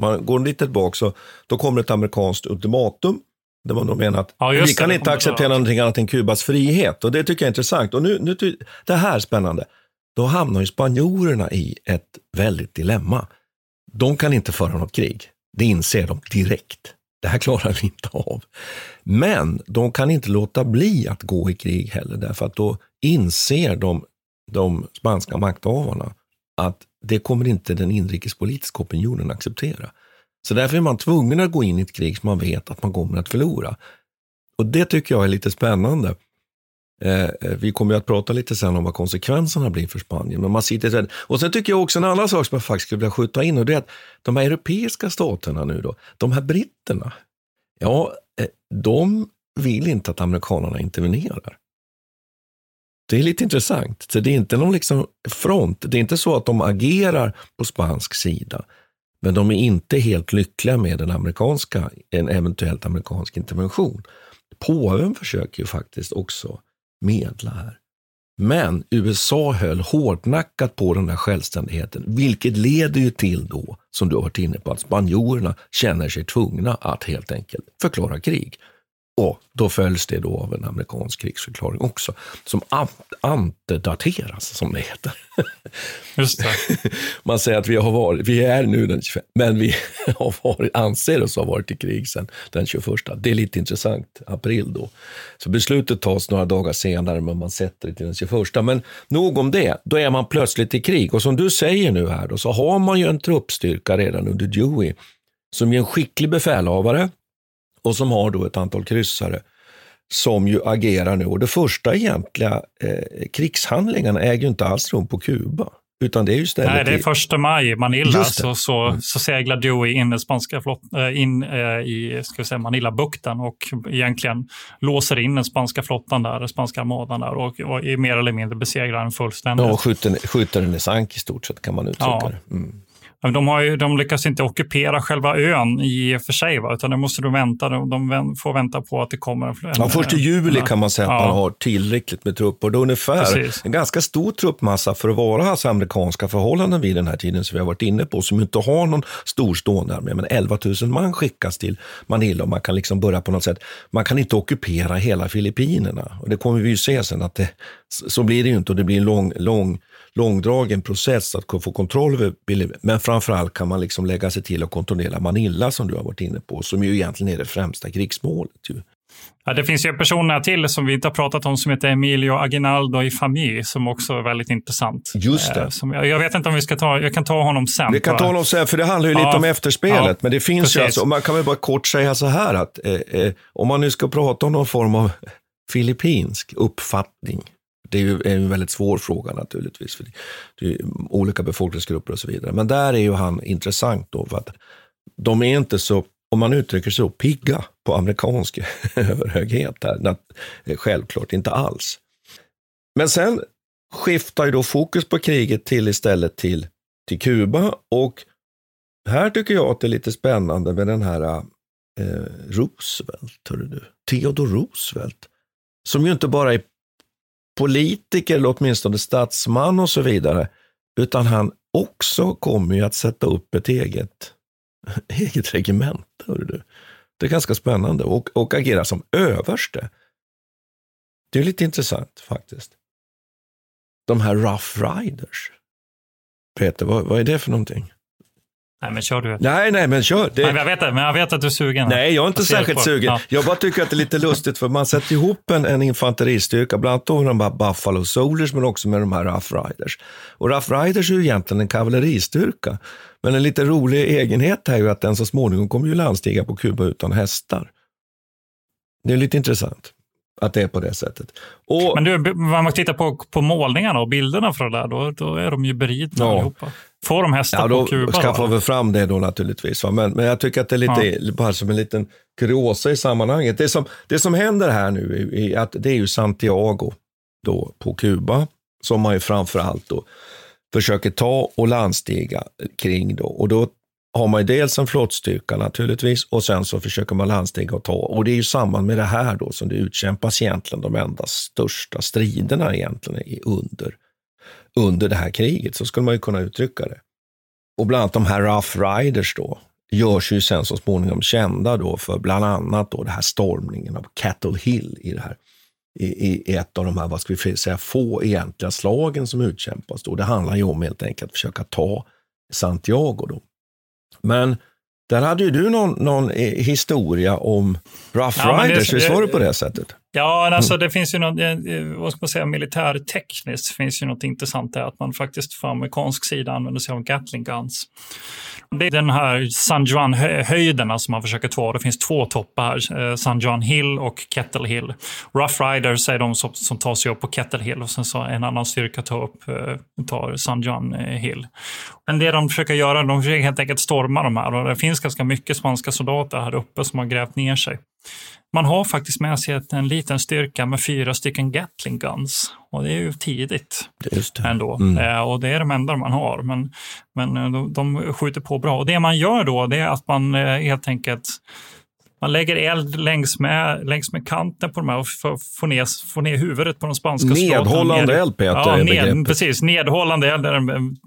man går lite tillbaka, så då kommer ett amerikanskt ultimatum man då menar att ja, vi kan det, inte acceptera någonting annat än Kubas frihet. Och det tycker jag är intressant. Och nu, nu, det här är spännande. Då hamnar ju spanjorerna i ett väldigt dilemma. De kan inte föra något krig. Det inser de direkt. Det här klarar vi inte av. Men de kan inte låta bli att gå i krig heller, därför att då inser de, de spanska makthavarna att det kommer inte den inrikespolitiska opinionen acceptera. Så därför är man tvungen att gå in i ett krig som man vet att man kommer att förlora. Och det tycker jag är lite spännande. Eh, eh vi kommer att prata lite sen om vad konsekvenserna blir för Spanien. Men man sitter och sen tycker jag också en annan sak som jag faktiskt skulle vilja skjuta in och det är att de här europeiska staterna nu då, de här britterna, ja, eh, de vill inte att amerikanerna intervenerar. Det är lite intressant. Så det är inte någon liksom front. Det är inte så att de agerar på spansk sida. Men de är inte helt lyckliga med en, amerikanska, en eventuellt amerikansk intervention. Påven försöker ju faktiskt också medla här. Men USA höll hårdnackat på den här självständigheten, vilket leder ju till då, som du har varit inne på, att spanjorerna känner sig tvungna att helt enkelt förklara krig. Och då följs det då av en amerikansk krigsförklaring också, som antedateras, som det heter. Just det. Man säger att vi har varit, vi är nu den 25, men vi har varit, anser oss ha varit i krig sedan den 21. Det är lite intressant, april då. Så beslutet tas några dagar senare, men man sätter det till den 21. Men nog om det, då är man plötsligt i krig. Och som du säger nu här då, så har man ju en truppstyrka redan under Dewey, som är en skicklig befälhavare, och som har då ett antal kryssare som ju agerar nu. Och det första egentliga eh, krigshandlingarna äger ju inte alls rum på Kuba. Utan det är ju istället Nej, det är första maj i Manila så, så, Mm. så seglar Dewey in, i spanska flott, äh, in äh, i ska vi säga, Manila-bukten och egentligen låser in den spanska flottan där, den spanska armadan där och, och är mer eller mindre besegrar den fullständigt. Ja, och skjuter, skjuter den i sank i stort sett kan man uttrycka Ja. det. Mm. De, har ju, de lyckas inte ockupera själva ön i och för sig, va? utan det måste de vänta. De, de får vänta på att det kommer en... Ja, först i juli kan man säga att Ja. man har tillräckligt med trupper. Det är ungefär Precis. en ganska stor truppmassa för att vara alltså amerikanska förhållanden vid den här tiden som vi har varit inne på, som inte har någon stor stående armé. Men 11 000 man skickas till Manila och man kan liksom börja på något sätt. Man kan inte ockupera hela Filippinerna och det kommer vi ju se sen att det, så blir det ju inte och det blir en lång, lång långdragen process att få kontroll över Belize. Men framförallt kan man liksom lägga sig till att kontrollera Manila som du har varit inne på, som ju egentligen är det främsta krigsmålet. Ju. Ja, det finns ju personer till som vi inte har pratat om som heter Emilio Aguinaldo i Famille som också är väldigt intressant. Just det. Eh, Som, jag, jag vet inte om vi ska ta, jag kan ta honom sen. Vi kan ta honom sen, för det handlar ju lite Ja, om efterspelet. ja, men det finns ju precis. alltså, och man kan väl bara kort säga så här att eh, eh, om man nu ska prata om någon form av filippinsk uppfattning, det är ju en väldigt svår fråga naturligtvis, för det- är ju olika befolkningsgrupper och så vidare. Men där är ju han intressant då, för att de är inte så, om man uttrycker sig så, pigga på amerikansk överhöghet här. Eh, självklart inte alls. Men sen skiftar ju då fokus på kriget till istället till, till Kuba och här tycker jag att det är lite spännande med den här eh, Roosevelt, hörru du. Theodore Roosevelt, som ju inte bara är politiker eller åtminstone statsman och så vidare, utan han också kommer ju att sätta upp ett eget, eget regemente. Du. Det är ganska spännande och, och agera som överste. Det är lite intressant faktiskt. De här Rough Riders. Peter, vad, vad är det för någonting? Nej, men kör du. Nej, nej, men kör. Det... Nej, jag, vet det, men jag vet att du är sugen. Nej, jag är inte särskilt på- sugen. Ja. Jag bara tycker att det är lite lustigt för man sätter ihop en, en infanteristyrka, bland annat med de här Buffalo Soldiers men också med de här Rough Riders. Och Rough Riders är ju egentligen en kavalleristyrka. Men en lite rolig egenhet är ju att den så småningom kommer ju landstiga på Kuba utan hästar. Det är lite intressant att det är på det sättet. Och, Men du, om man tittar på, på målningarna och bilderna för det där, då, då är de ju beridna Ja. allihopa. Får de hästar Ja, då på Kuba? skaffar va? vi fram det då naturligtvis. Va? Men, men jag tycker att det är lite, bara som en liten kuriosa i sammanhanget. Det som, det som händer här nu är att det är ju Santiago då på Kuba som man ju framför allt då försöker ta och landstiga kring då. Och då har man ju dels en flottstyrka naturligtvis och sen så försöker man landstiga och ta. Och det är ju samband med det här då som det utkämpas egentligen de enda största striderna egentligen under, under det här kriget. Så skulle man ju kunna uttrycka det. Och bland annat de här Rough Riders då görs ju sen så småningom kända då för bland annat då det här stormningen av Cattle Hill i det här i, i ett av de här, vad ska vi säga, få egentliga slagen som utkämpas. Då. Det handlar ju om helt enkelt att försöka ta Santiago. Då. Men där hade ju du någon, någon eh, historia om Rough Ja, det- Riders, visst var det på det sättet? Ja, alltså Mm. det finns ju något, eh, eh, vad ska man säga, militärtekniskt finns ju något intressant där, att man faktiskt från amerikansk sida använder sig av Gatling Guns. Det är den här San Juan-höjderna som man försöker ta. Det finns två toppar, eh, San Juan Hill och Kettle Hill. Rough Riders är de som, som tar sig upp på Kettle Hill och sen så en annan styrka tar upp tar San Juan Hill. Men det de försöker göra, de försöker helt enkelt storma de här och det finns ganska mycket spanska soldater här uppe som har grävt ner sig. Man har faktiskt med sig en liten styrka med fyra stycken Gatling Guns. Och det är ju tidigt Just det. ändå. Mm. Eh, och det är de enda man har. Men, men eh, de, de skjuter på bra. Och det man gör då, det är att man eh, helt enkelt man lägger eld längs med, längs med kanten på de här och får, ner, får ner huvudet på de spanska soldaterna. Nedhållande eld, Peter, ja, ned. Precis, nedhållande eld är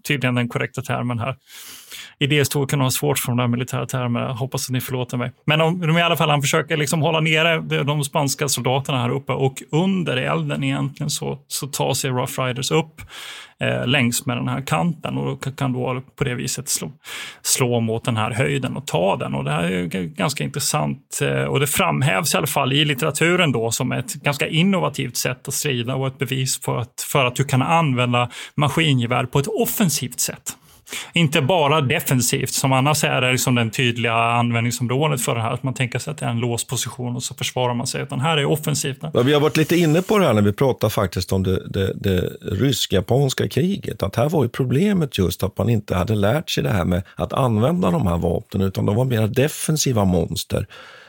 tydligen den korrekta termen här. Idéhistoriker har svårt för de där militära termerna. Hoppas att ni förlåter mig. Men de, de, i alla fall, han försöker liksom hålla nere de, de spanska soldaterna här uppe och under elden egentligen så, så tar sig Rough Riders upp eh, längs med den här kanten och kan- då på det viset slå, slå mot den här höjden och ta den. Och det här är ganska intressant eh, och det framhävs i alla fall i litteraturen då som ett ganska innovativt sätt att strida och ett bevis för att, för att du kan använda maskingevär på ett offensivt sätt. Inte bara defensivt, som annars är det liksom den tydliga användningsområdet för det här. Att man tänker sig att det är en låst position och så försvarar man sig. Utan här är offensivt. Ja, vi har varit lite inne på det här när vi pratar faktiskt om det, det, det rysk-japanska kriget. Att här var ju problemet just att man inte hade lärt sig det här med att använda de här vapnen, utan de var mer defensiva monster.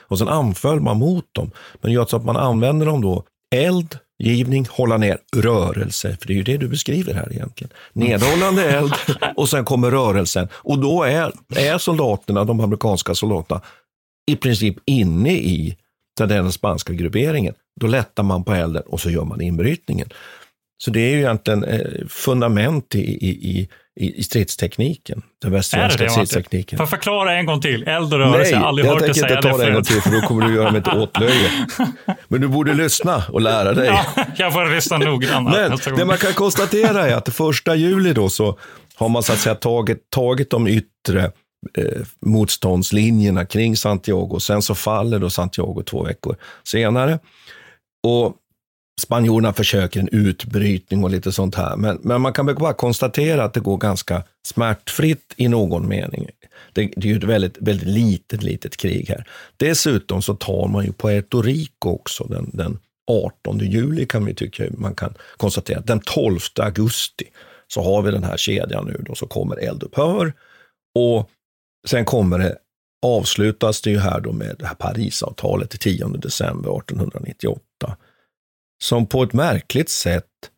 Och sen anföll man mot dem. Men just att man använder dem då, eld, givning, hålla ner, rörelse. För det är ju det du beskriver här egentligen. Nedhållande eld och sen kommer rörelsen. Och då är, är soldaterna, de amerikanska soldaterna, i princip inne i den spanska grupperingen. Då lättar man på elden och så gör man inbrytningen. Så det är ju egentligen eh, fundament i, i, i, i stridstekniken. Den det västsvenska det, stridstekniken. Jag förklara en gång till? Eld och rörelse, jag har aldrig jag hört dig tänker säga inte ta det en gång till för då kommer du göra mig till åtlöje. Men du borde lyssna och lära dig. Ja, jag får lyssna noggrannare Men det man kan konstatera är att första juli då så har man så att säga tagit, tagit de yttre eh, motståndslinjerna kring Santiago. Sen så faller då Santiago två veckor senare. Och spanjorerna försöker en utbrytning och lite sånt här. Men, men man kan väl bara konstatera att det går ganska smärtfritt i någon mening. Det, det är ju ett väldigt, väldigt litet, litet krig här. Dessutom så tar man ju Puerto Rico också den, den 18 juli kan vi tycka man kan konstatera. Den 12 augusti så har vi den här kedjan nu då, så kommer eldupphör och sen kommer det avslutas det ju här då med det här Parisavtalet den 10 december 1898 som på ett märkligt sätt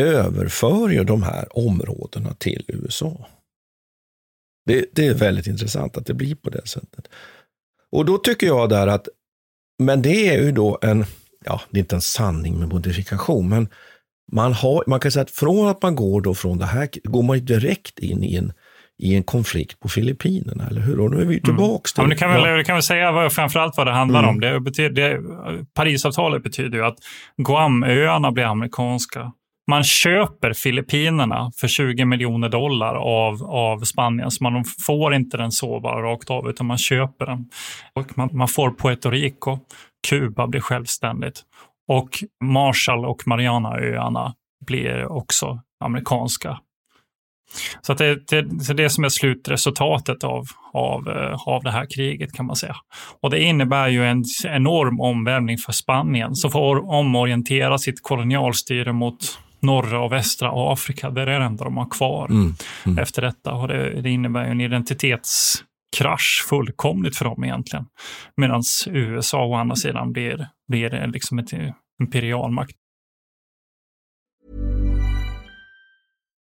överför ju de här områdena till USA. Det, det är väldigt intressant att det blir på det sättet. Och då tycker jag där att, men det är ju då en, ja, det är inte en sanning med modifikation, men man, har, man kan säga att från att man går då från det här, går man ju direkt in i en, i en konflikt på Filippinerna, eller hur? Och nu är vi ju tillbaks Ja, du kan väl, du kan väl säga vad, framförallt vad det handlar Mm. om. Det betyder, det, Parisavtalet betyder ju att Guamöarna blir amerikanska. Man köper Filippinerna för 20 miljoner dollar av, av Spanien. Så man får inte den så bara rakt av, utan man köper den. Och man, man får Puerto Rico. Kuba blir självständigt. Och Marshall och Marianaöarna blir också amerikanska. Så det, det, så det som är slutresultatet av, av, eh, av det här kriget kan man säga. Och det innebär ju en enorm omvälvning för Spanien som får omorientera sitt kolonialstyre mot norra och västra Afrika. Det är det enda de har kvar Mm, mm. efter detta. Och det, det innebär en identitetskrasch fullkomligt för dem egentligen. Medan USA å andra sidan blir, blir liksom ett imperialmakt.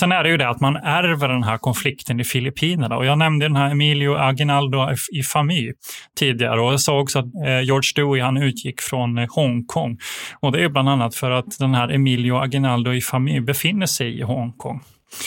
Sen är det ju det att man ärver den här konflikten i Filippinerna. Och jag nämnde den här Emilio Aguinaldo i Familj tidigare och jag sa också att eh, George Dewey han utgick från eh, Hongkong. Och det är bland annat för att den här Emilio Aguinaldo i Familj befinner sig i Hongkong.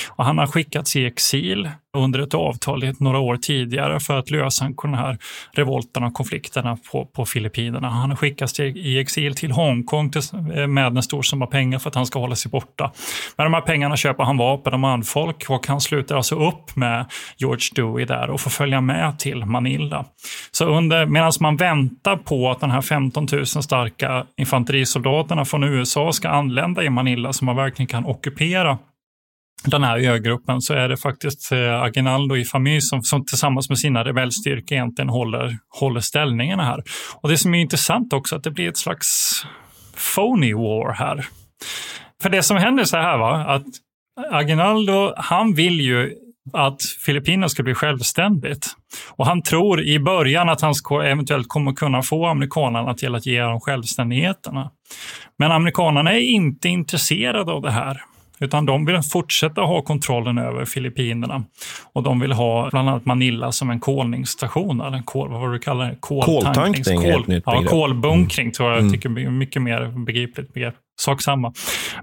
Och han har skickats i exil under ett avtal några år tidigare för att lösa den här revolterna och konflikterna på, på Filippinerna. Han har skickats i exil till Hongkong till, eh, med en stor summa pengar för att han ska hålla sig borta. Med de här pengarna köper han vapen och manfolk och han sluter alltså upp med George Dewey där och får följa med till Manila. Så under, medan man väntar på att de här 15 000 starka infanterisoldaterna från USA ska anlända i Manila så man verkligen kan ockupera den här ögruppen så är det faktiskt eh, Aguinaldo i familj som, som tillsammans med sina rebellstyrkor egentligen håller, håller ställningarna här. Och det som är intressant också att det blir ett slags phony war här. För det som händer så här va, att Aguinaldo, han vill ju att Filippinerna ska bli självständigt. Och han tror i början att han eventuellt kommer kunna få amerikanerna till att ge dem självständigheterna. Men amerikanerna är inte intresserade av det här. Utan de vill fortsätta ha kontrollen över Filippinerna. Och de vill ha bland annat Manila som en kolningsstation, eller kol, vad du kallar det? Koltankning kol, ja, Kolbunkring tror jag, mm. jag tycker är mycket mer begripligt begrepp. Sak samma.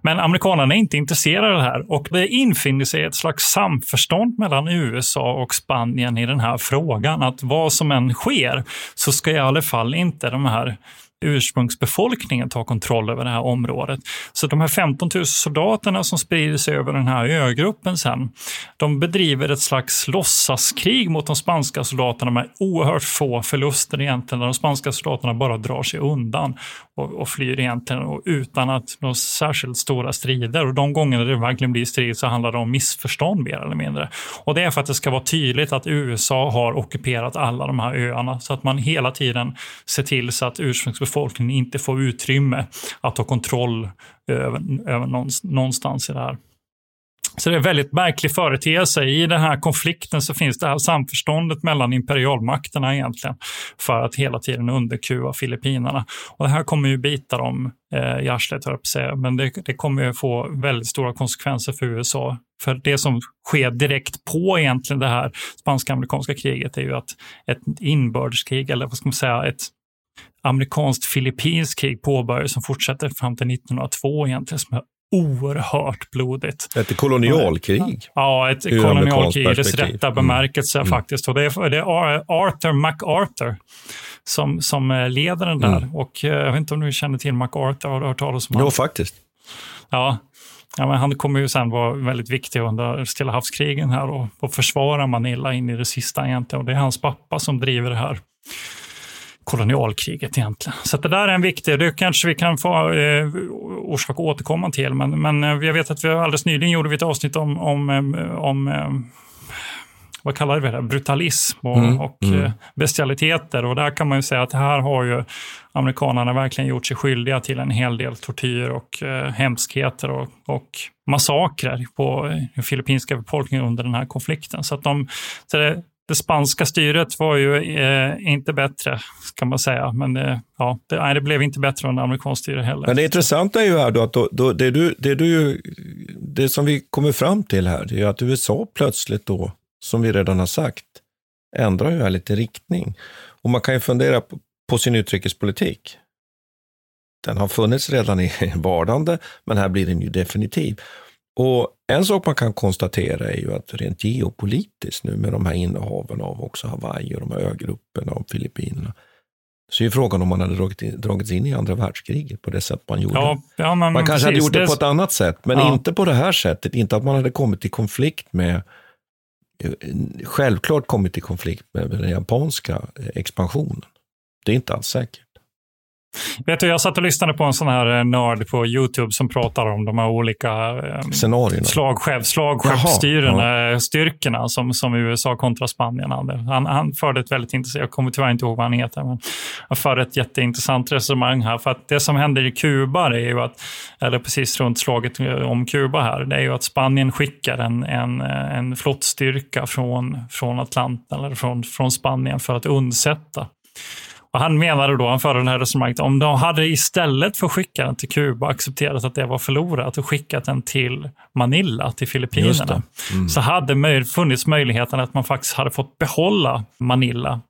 Men amerikanerna är inte intresserade av det här och det infinner sig ett slags samförstånd mellan USA och Spanien i den här frågan. Att vad som än sker så ska i alla fall inte de här ursprungsbefolkningen tar kontroll över det här området. Så de här 15 000 soldaterna som sprider sig över den här ögruppen sen, de bedriver ett slags låtsaskrig mot de spanska soldaterna med oerhört få förluster egentligen, där de spanska soldaterna bara drar sig undan och, och flyr egentligen och utan att några särskilt stora strider. Och de gånger det verkligen blir strid så handlar det om missförstånd mer eller mindre. Och det är för att det ska vara tydligt att USA har ockuperat alla de här öarna så att man hela tiden ser till så att ursprungsbefolkningen befolkningen inte får utrymme att ta kontroll över, över någonstans i det här. Så det är en väldigt märklig företeelse. I den här konflikten så finns det här samförståndet mellan imperialmakterna egentligen för att hela tiden underkuva Filippinerna. Och det här kommer ju bita dem eh, i arslet, men det, det kommer ju få väldigt stora konsekvenser för USA. För det som sker direkt på egentligen det här spanska-amerikanska kriget är ju att ett inbördeskrig, eller vad ska man säga, ett amerikanskt-filippinskt krig påbörjades som fortsätter fram till 1902 egentligen, som är oerhört blodigt. Ett kolonialkrig? Ja, ett kolonialkrig i dess rätta mm. bemärkelse mm. faktiskt. Och det är, det är Arthur MacArthur som, som leder den där. Mm. Och eh, jag vet inte om du känner till MacArthur, har du hört talas om honom? Jo, faktiskt. Ja, Ja, men han kommer ju sen vara väldigt viktig under Stilla havskrigen här och, och försvara Manila in i det sista egentligen. Och det är hans pappa som driver det här kolonialkriget egentligen. Så det där är en viktig, det kanske vi kan få eh, orsak att återkomma till. Men, men eh, jag vet att vi alldeles nyligen gjorde vi ett avsnitt om, om, eh, om eh, vad kallar vi det, brutalism och, mm, och mm. bestialiteter. Och där kan man ju säga att här har ju amerikanerna verkligen gjort sig skyldiga till en hel del tortyr och eh, hemskheter och, och massakrer på den filippinska befolkningen under den här konflikten. Så att de, så det, det spanska styret var ju eh, inte bättre, kan man säga. Men det, ja, det, nej, det blev inte bättre än amerikanskt styre heller. Men det intressanta är ju här då att då, då, det, du, det, du, det som vi kommer fram till här, det är att USA plötsligt då, som vi redan har sagt, ändrar ju här lite riktning. Och man kan ju fundera på, på sin utrikespolitik. Den har funnits redan i vardande, men här blir den ju definitiv. Och en sak man kan konstatera är ju att rent geopolitiskt nu med de här innehaven av också Hawaii och de här ögrupperna och Filippinerna, så är frågan om man hade dragit in, dragits in i andra världskriget på det sätt man gjorde. Ja, ja, man, kanske precis. hade gjort det på ett annat sätt, men ja. inte på det här sättet. Inte att man hade kommit i konflikt med, självklart kommit i konflikt med den japanska expansionen. Det är inte alls säkert. Vet du, jag satt och lyssnade på en sån här eh, nörd på YouTube som pratar om de här olika eh, Scenarierna. slagskepp, slagskeppsstyrkorna, styrkorna som, som USA kontra Spanien hade. Han, han förde ett väldigt intressant, jag kommer tyvärr inte ihåg vad han heter, men han förde ett jätteintressant resonemang här. För att det som händer i Kuba, är ju att, eller precis runt slaget om Kuba här, det är ju att Spanien skickar en, en, en flottstyrka från, från Atlanten, eller från, från Spanien för att undsätta och han menade då, han förde det här resonemanget, om de hade istället för att skicka den till Kuba accepterat att det var förlorat och skickat den till Manila, till Filippinerna, mm. så hade möj funnits möjligheten att man faktiskt hade fått behålla Manila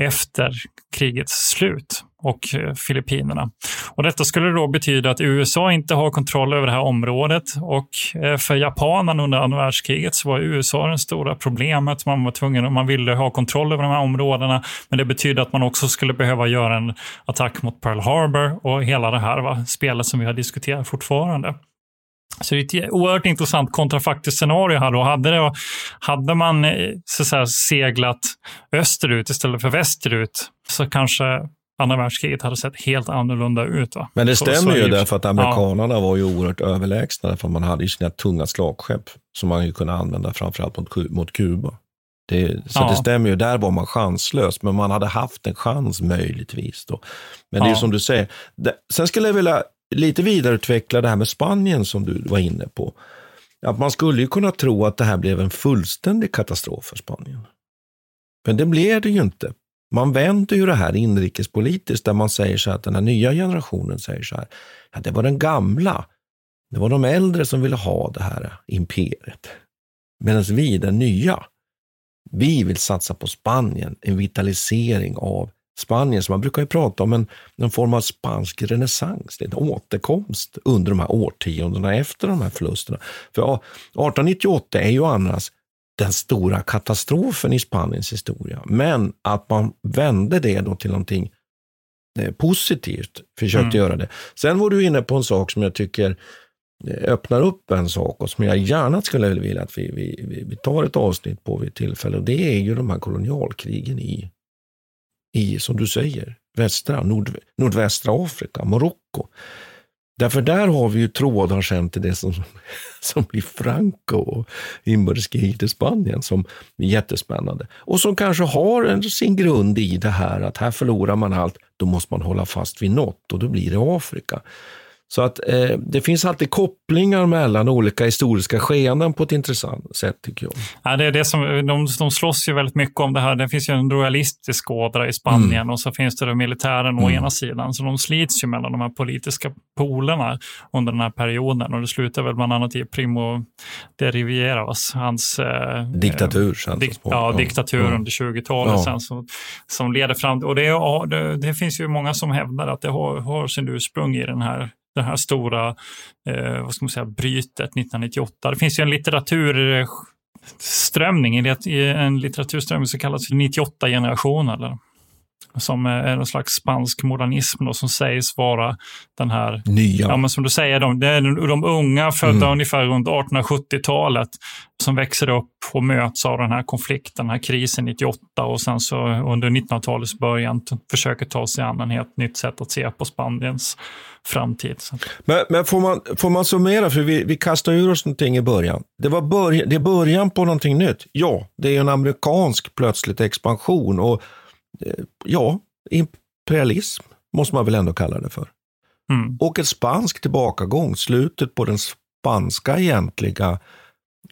efter krigets slut och eh, Filippinerna. Och detta skulle då betyda att USA inte har kontroll över det här området och eh, för japanerna under andra världskriget så var USA det stora problemet. Man var tvungen, man ville ha kontroll över de här områdena, men det betyder att man också skulle behöva göra en attack mot Pearl Harbor och hela det här va, spelet som vi har diskuterat fortfarande. Så det är ett oerhört intressant kontrafaktiskt scenario här. Då. Hade, det, hade man eh, så, så säga, seglat österut istället för västerut så kanske andra världskriget hade sett helt annorlunda ut. Va? Men det stämmer ju därför att amerikanerna ja. var ju oerhört överlägsna för man hade ju sina tunga slagskepp som man ju kunde använda framförallt mot, mot Kuba. Det, så ja. det stämmer ju, där var man chanslös, men man hade haft en chans möjligtvis. Då. Men det är som du säger. Det, sen skulle jag vilja lite vidareutveckla det här med Spanien som du var inne på. Att man skulle ju kunna tro att det här blev en fullständig katastrof för Spanien. Men det blev det ju inte. Man vänder ju det här inrikespolitiskt där man säger så att den här nya generationen säger så här, ja det var den gamla, det var de äldre som ville ha det här imperiet. Medan vi, den nya, vi vill satsa på Spanien, en vitalisering av Spanien. Så man brukar ju prata om en, en form av spansk renässans, en återkomst under de här årtiondena efter de här förlusterna. För 1898 är ju annars den stora katastrofen i Spaniens historia. Men att man vände det då till någonting eh, positivt, försökte mm. göra det. Sen var du inne på en sak som jag tycker eh, öppnar upp en sak och som jag gärna skulle vilja att vi, vi, vi tar ett avsnitt på vid tillfälle. Och det är ju de här kolonialkrigen i, i som du säger, västra, nord, nordvästra Afrika, Marocko. Därför där har vi ju trådar sen till det som, som blir Franco och inbördeskriget i Spanien som är jättespännande. Och som kanske har en, sin grund i det här att här förlorar man allt, då måste man hålla fast vid något och då blir det Afrika. Så att eh, det finns alltid kopplingar mellan olika historiska skeenden på ett intressant sätt tycker jag. Ja, det är det som, de, de slåss ju väldigt mycket om det här. Det finns ju en royalistisk ådra i Spanien mm. och så finns det militären mm. å ena sidan. Så de slits ju mellan de här politiska polerna under den här perioden och det slutar väl bland annat i Primo de Rivieras, hans eh, diktatur. Eh, dik, ja, diktatur mm. under 20-talet ja. sen som, som leder fram och det, är, det, det finns ju många som hävdar att det har, har sin ursprung i den här det här stora eh, vad ska man säga, brytet 1998. Det finns ju en litteraturströmning, en litteraturströmning som kallas för 98-generationen som är någon slags spansk modernism då, som sägs vara den här... Nya. Ja, men som du säger, de, det är de unga födda mm. ungefär runt 1870-talet som växer upp och möts av den här konflikten, den här krisen 98 och sen så under 1900-talets början försöker ta sig an en helt nytt sätt att se på Spaniens framtid. Men, men får, man, får man summera, för vi, vi kastade ur oss någonting i början. Det, var början, det är början på någonting nytt. Ja, det är en amerikansk plötsligt expansion och ja, imperialism måste man väl ändå kalla det för. Mm. Och ett spansk tillbakagång, slutet på den spanska egentliga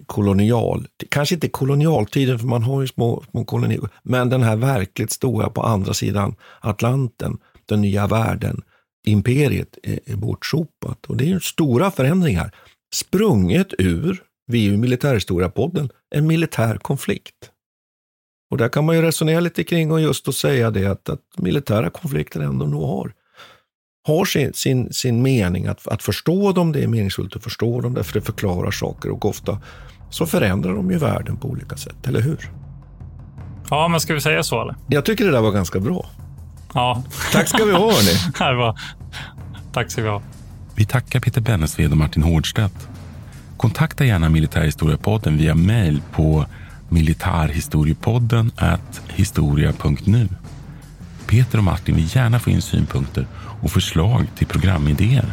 kolonial, kanske inte kolonialtiden för man har ju små, små kolonier, men den här verkligt stora på andra sidan Atlanten, den nya världen, imperiet är, är bortsopat. Och det är stora förändringar, sprunget ur, vi är ju militärhistoria-podden, en militär konflikt. Och där kan man ju resonera lite kring och just att säga det att, att militära konflikter ändå nog har, har sin, sin, sin mening. Att, att förstå dem, det är meningsfullt att förstå dem därför det förklarar saker och ofta så förändrar de ju världen på olika sätt, eller hur? Ja, men ska vi säga så eller? Jag tycker det där var ganska bra. Ja. Tack ska vi ha hörni. Tack ska vi ha. Vi tackar Peter Bennesved och Martin Hårdstedt. Kontakta gärna Militärhistoriepodden via mail på militarhistoriepodden historia.nu. Peter och Martin vill gärna få in synpunkter och förslag till programidéer.